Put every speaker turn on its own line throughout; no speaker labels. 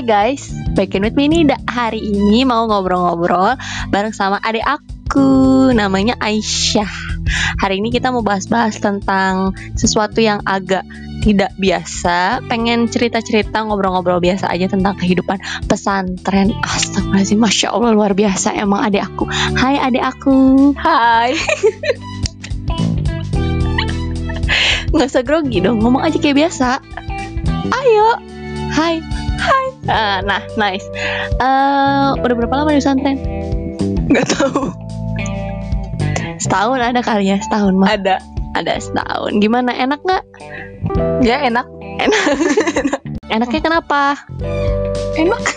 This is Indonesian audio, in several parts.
Hai guys, back in with me nih Hari ini mau ngobrol-ngobrol bareng sama adik aku Namanya Aisyah. Hari ini kita mau bahas-bahas tentang sesuatu yang agak tidak biasa. Pengen cerita-cerita ngobrol-ngobrol biasa aja tentang kehidupan pesantren. Astagfirullahaladzim, Masya Allah luar biasa emang adik aku. Hai adik aku.
Hai.
Nggak usah grogi dong, ngomong aja kayak biasa. Ayo, hai, Ah, Nah, nice Eh, Udah berapa lama di pesantren?
Gak tahu.
Setahun ada kali ya, setahun mah
Ada.
Ada setahun Gimana, enak nggak?
Ya enak.
Enaknya kenapa?
Enak.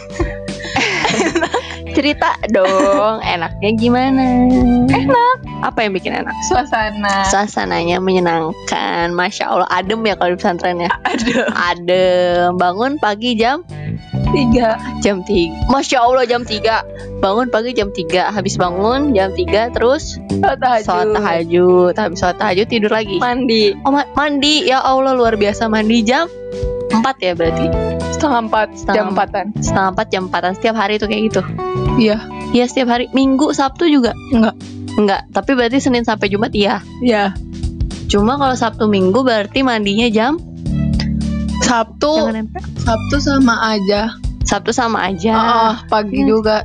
Cerita dong, enaknya gimana?
Enak.
Apa yang bikin enak?
Suasana.
Suasananya menyenangkan Masya Allah, adem ya kalau di pesantren ya
Ada.
Adem, bangun pagi jam
Tiga.
jam 3 Masya Allah jam 3 Bangun pagi jam 3 Habis bangun jam 3 Terus
Sholat tahajud.
sholat tahajud Habis sholat tahajud tidur lagi
Mandi.
Oh ma- mandi Ya Allah luar biasa Mandi jam 4 ya berarti
Setengah empat.
Setengah
Jam empatan.
Setengah 4 jam 4 Setiap hari tuh kayak gitu
Iya.
Iya setiap hari Minggu Sabtu juga
Enggak.
Enggak Tapi berarti Senin sampai Jumat iya
Iya.
Cuma kalau Sabtu Minggu berarti mandinya jam
Sabtu. Sabtu sama aja.
Sabtu sama aja
Ah, pagi
Hmm.
juga.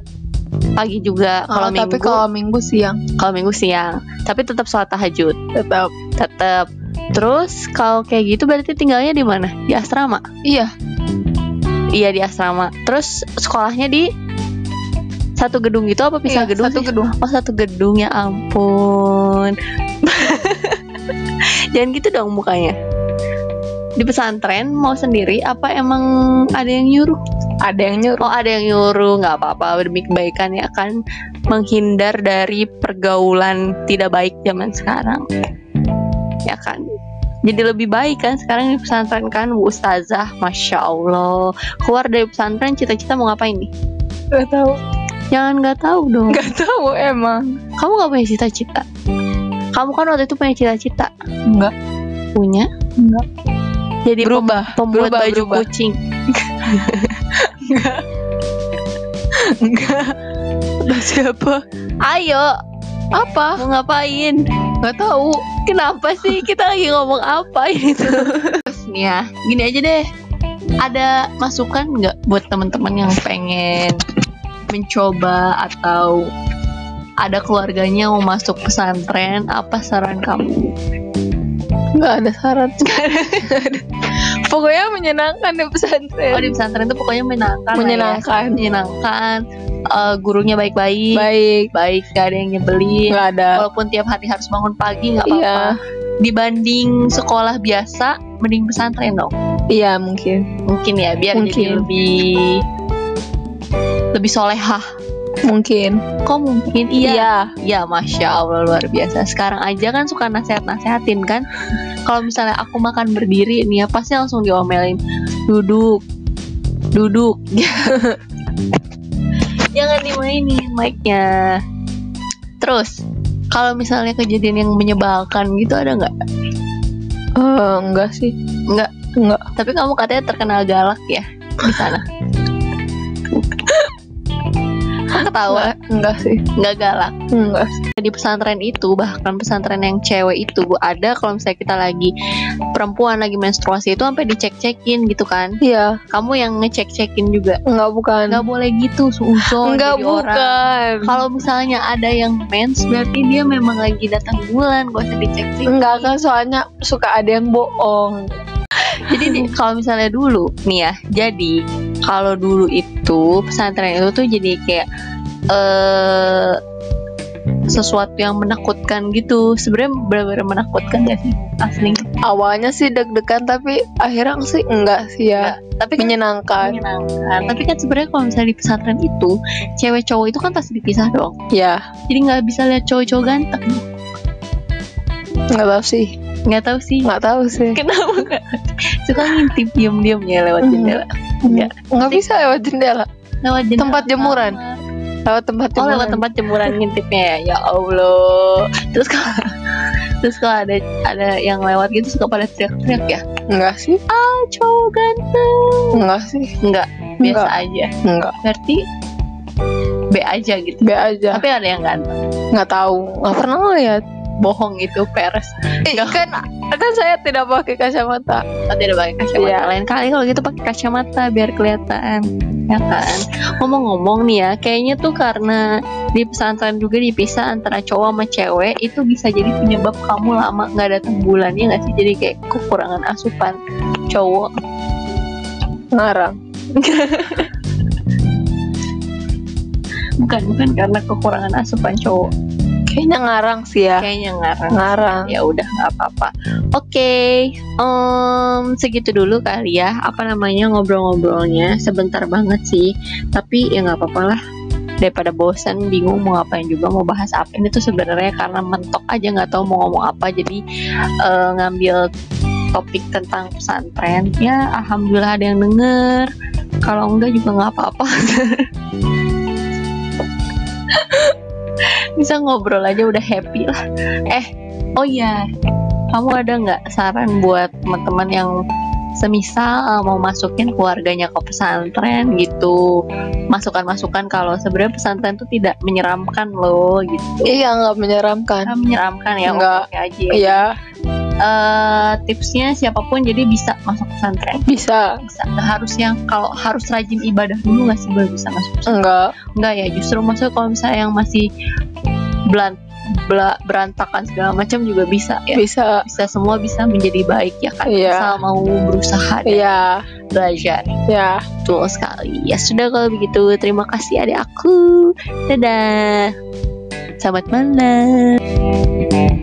Pagi juga Kalau
Ah,
minggu
tapi kalau minggu siang
Kalau minggu siang Tapi tetap sholat tahajud
tetap.
tetap terus kalau kayak gitu berarti tinggalnya di mana di asrama
Iya.
iya di asrama terus sekolahnya di satu gedung gitu apa pisah
Iya,
gedung
Satu
sih?
gedung.
oh satu gedung ya ampun jangan gitu dong mukanya di pesantren mau sendiri apa emang ada yang nyuruh
Ada yang nyuruh.
oh ada yang nyuruh nggak apa-apa demi kebaikan ya kan menghindar dari pergaulan tidak baik zaman sekarang ya kan jadi lebih baik kan sekarang di pesantren kan Bu Ustazah Masya Allah keluar dari pesantren cita-cita mau ngapain nih
Gak tahu.
jangan nggak tahu dong
Gak tahu emang.
kamu nggak punya cita-cita kamu kan waktu itu punya cita-cita
Enggak.
punya
Enggak.
Jadi pem-
Berubah.
pembuat
berubah,
baju
berubah.
kucing
Enggak. Udah siapa?
ayo
Apa?
mau ngapain
Gak tahu.
Kenapa sih kita lagi ngomong apa ini tuh? Terus nih ya, gini aja deh. Ada masukan nggak buat teman-teman yang pengen mencoba atau ada keluarganya mau masuk pesantren? Apa saran kamu?
Nggak ada syarat. Pokoknya menyenangkan di pesantren.
Oh di pesantren itu pokoknya menyenangkan. lah ya.
Menyenangkan.
menyenangkan. Eh, gurunya baik-baik,
Baik.
baik, gak ada yang nyebelin.
Nggak ada.
Walaupun tiap hari harus bangun pagi nggak apa-apa.
Iya.
Dibanding sekolah biasa, mending pesantren dong.
Iya mungkin.
mungkin ya biar jadi
Mungkin.
lebih lebih solehah
Mungkin.
kok mungkin iya
Iya.
ya masya allah luar biasa sekarang aja kan suka nasehat nasehatin kan kalau misalnya aku makan berdiri nih ya pasti langsung diomelin duduk duduk jangan dimainin mic-nya terus kalau misalnya kejadian yang menyebalkan gitu ada nggak
Eh, enggak sih.
Enggak.
Enggak.
tapi kamu katanya terkenal galak ya di sana ketawa
Enggak, enggak sih.
nggak galak
Enggak.
di pesantren itu bahkan pesantren yang cewek itu ada kalau misalnya kita lagi perempuan lagi menstruasi itu sampai dicek-cekin gitu kan
Iya.
kamu yang ngecek-cekin juga
Enggak bukan.
nggak boleh gitu suuzon
Enggak bukan.
kalau misalnya ada yang mens berarti dia memang lagi datang bulan gak usah dicek-cekin
Enggak kan soalnya suka ada yang bohong.
jadi di- kalau misalnya dulu nih ya jadi kalau dulu itu pesantren itu tuh jadi kayak eh sesuatu yang menakutkan gitu sebenarnya benar-benar menakutkan gak sih asli
Awalnya sih deg-degan tapi akhirnya sih enggak sih ya.
tapi kan
Menyenangkan.
menyenangkan tapi kan sebenarnya kalau misalnya di pesantren itu cewek cowok itu kan pasti dipisah dong
Ya.
jadi nggak bisa lihat cowok-cowok ganteng
Enggak tahu sih.
nggak tahu sih
Enggak tahu sih.
kenapa nggak suka ngintip diem-diem ya lewat jendela Enggak.
Enggak bisa lewat jendela.
lewat jendela
Tempat jemuran.
kamar.
Lewat tempat
Oh
jemuran.
lewat tempat jemuran ngintipnya ya Ya Allah Terus kalau Terus kalau ada ada yang lewat gitu suka pada teriak-teriak ya
Enggak sih.
Ah cowok ganteng
Enggak sih.
Enggak biasa
Enggak.
aja
Enggak.
berarti B aja gitu
B aja.
tapi ada yang ganteng
Nggak tahu. Nggak pernah ngeliat.
Bohong itu peres
Eh, kan kan saya tidak pakai kacamata.
oh, tidak pakai kacamata
Iya.
lain kali kalau gitu pakai kacamata biar kelihatan ya kan ngomong-ngomong nih ya kayaknya tuh karena di pesantren juga dipisah antara cowok sama cewek itu bisa jadi penyebab kamu lama nggak datang bulannya nggak sih jadi kayak kekurangan asupan cowok
Ngarang.
bukan bukan karena kekurangan asupan cowok
Kayaknya ngarang sih ya.
kayaknya ngarang.
Ngarang.
ya udah nggak apa-apa. Oke em, segitu dulu kali ya apa namanya ngobrol-ngobrolnya. Sebentar banget sih. Tapi ya nggak apa-apa lah. Daripada bosan bingung mau ngapain juga mau bahas apa. Ini tuh sebenarnya karena mentok aja nggak tahu mau ngomong apa. Jadi eh, ngambil topik tentang pesantren. Ya alhamdulillah ada yang denger. Kalau enggak juga nggak apa-apa bisa ngobrol aja udah happy lah eh oh iya kamu ada nggak saran buat teman-teman yang semisal mau masukin keluarganya ke pesantren gitu masukan-masukan kalau sebenarnya pesantren tuh tidak menyeramkan loh gitu
Iya nggak menyeramkan.
Nggak menyeramkan ya
Nggak.
oke aja ya. Eh, tipsnya siapa pun jadi bisa masuk pesantren
bisa.
bisa nggak harus yang kalau harus rajin ibadah dulu nggak sih baru bisa masuk pesantren
Enggak.
enggak ya justru maksudnya kalau misalnya yang masih belan bela- berantakan segala macam juga bisa ya
Bisa.
bisa semua bisa menjadi baik ya kan
Iya.
asal mau berusaha dan
Iya.
belajar
Ya.
betul sekali ya sudah kalau begitu terima kasih adik aku dadah selamat malam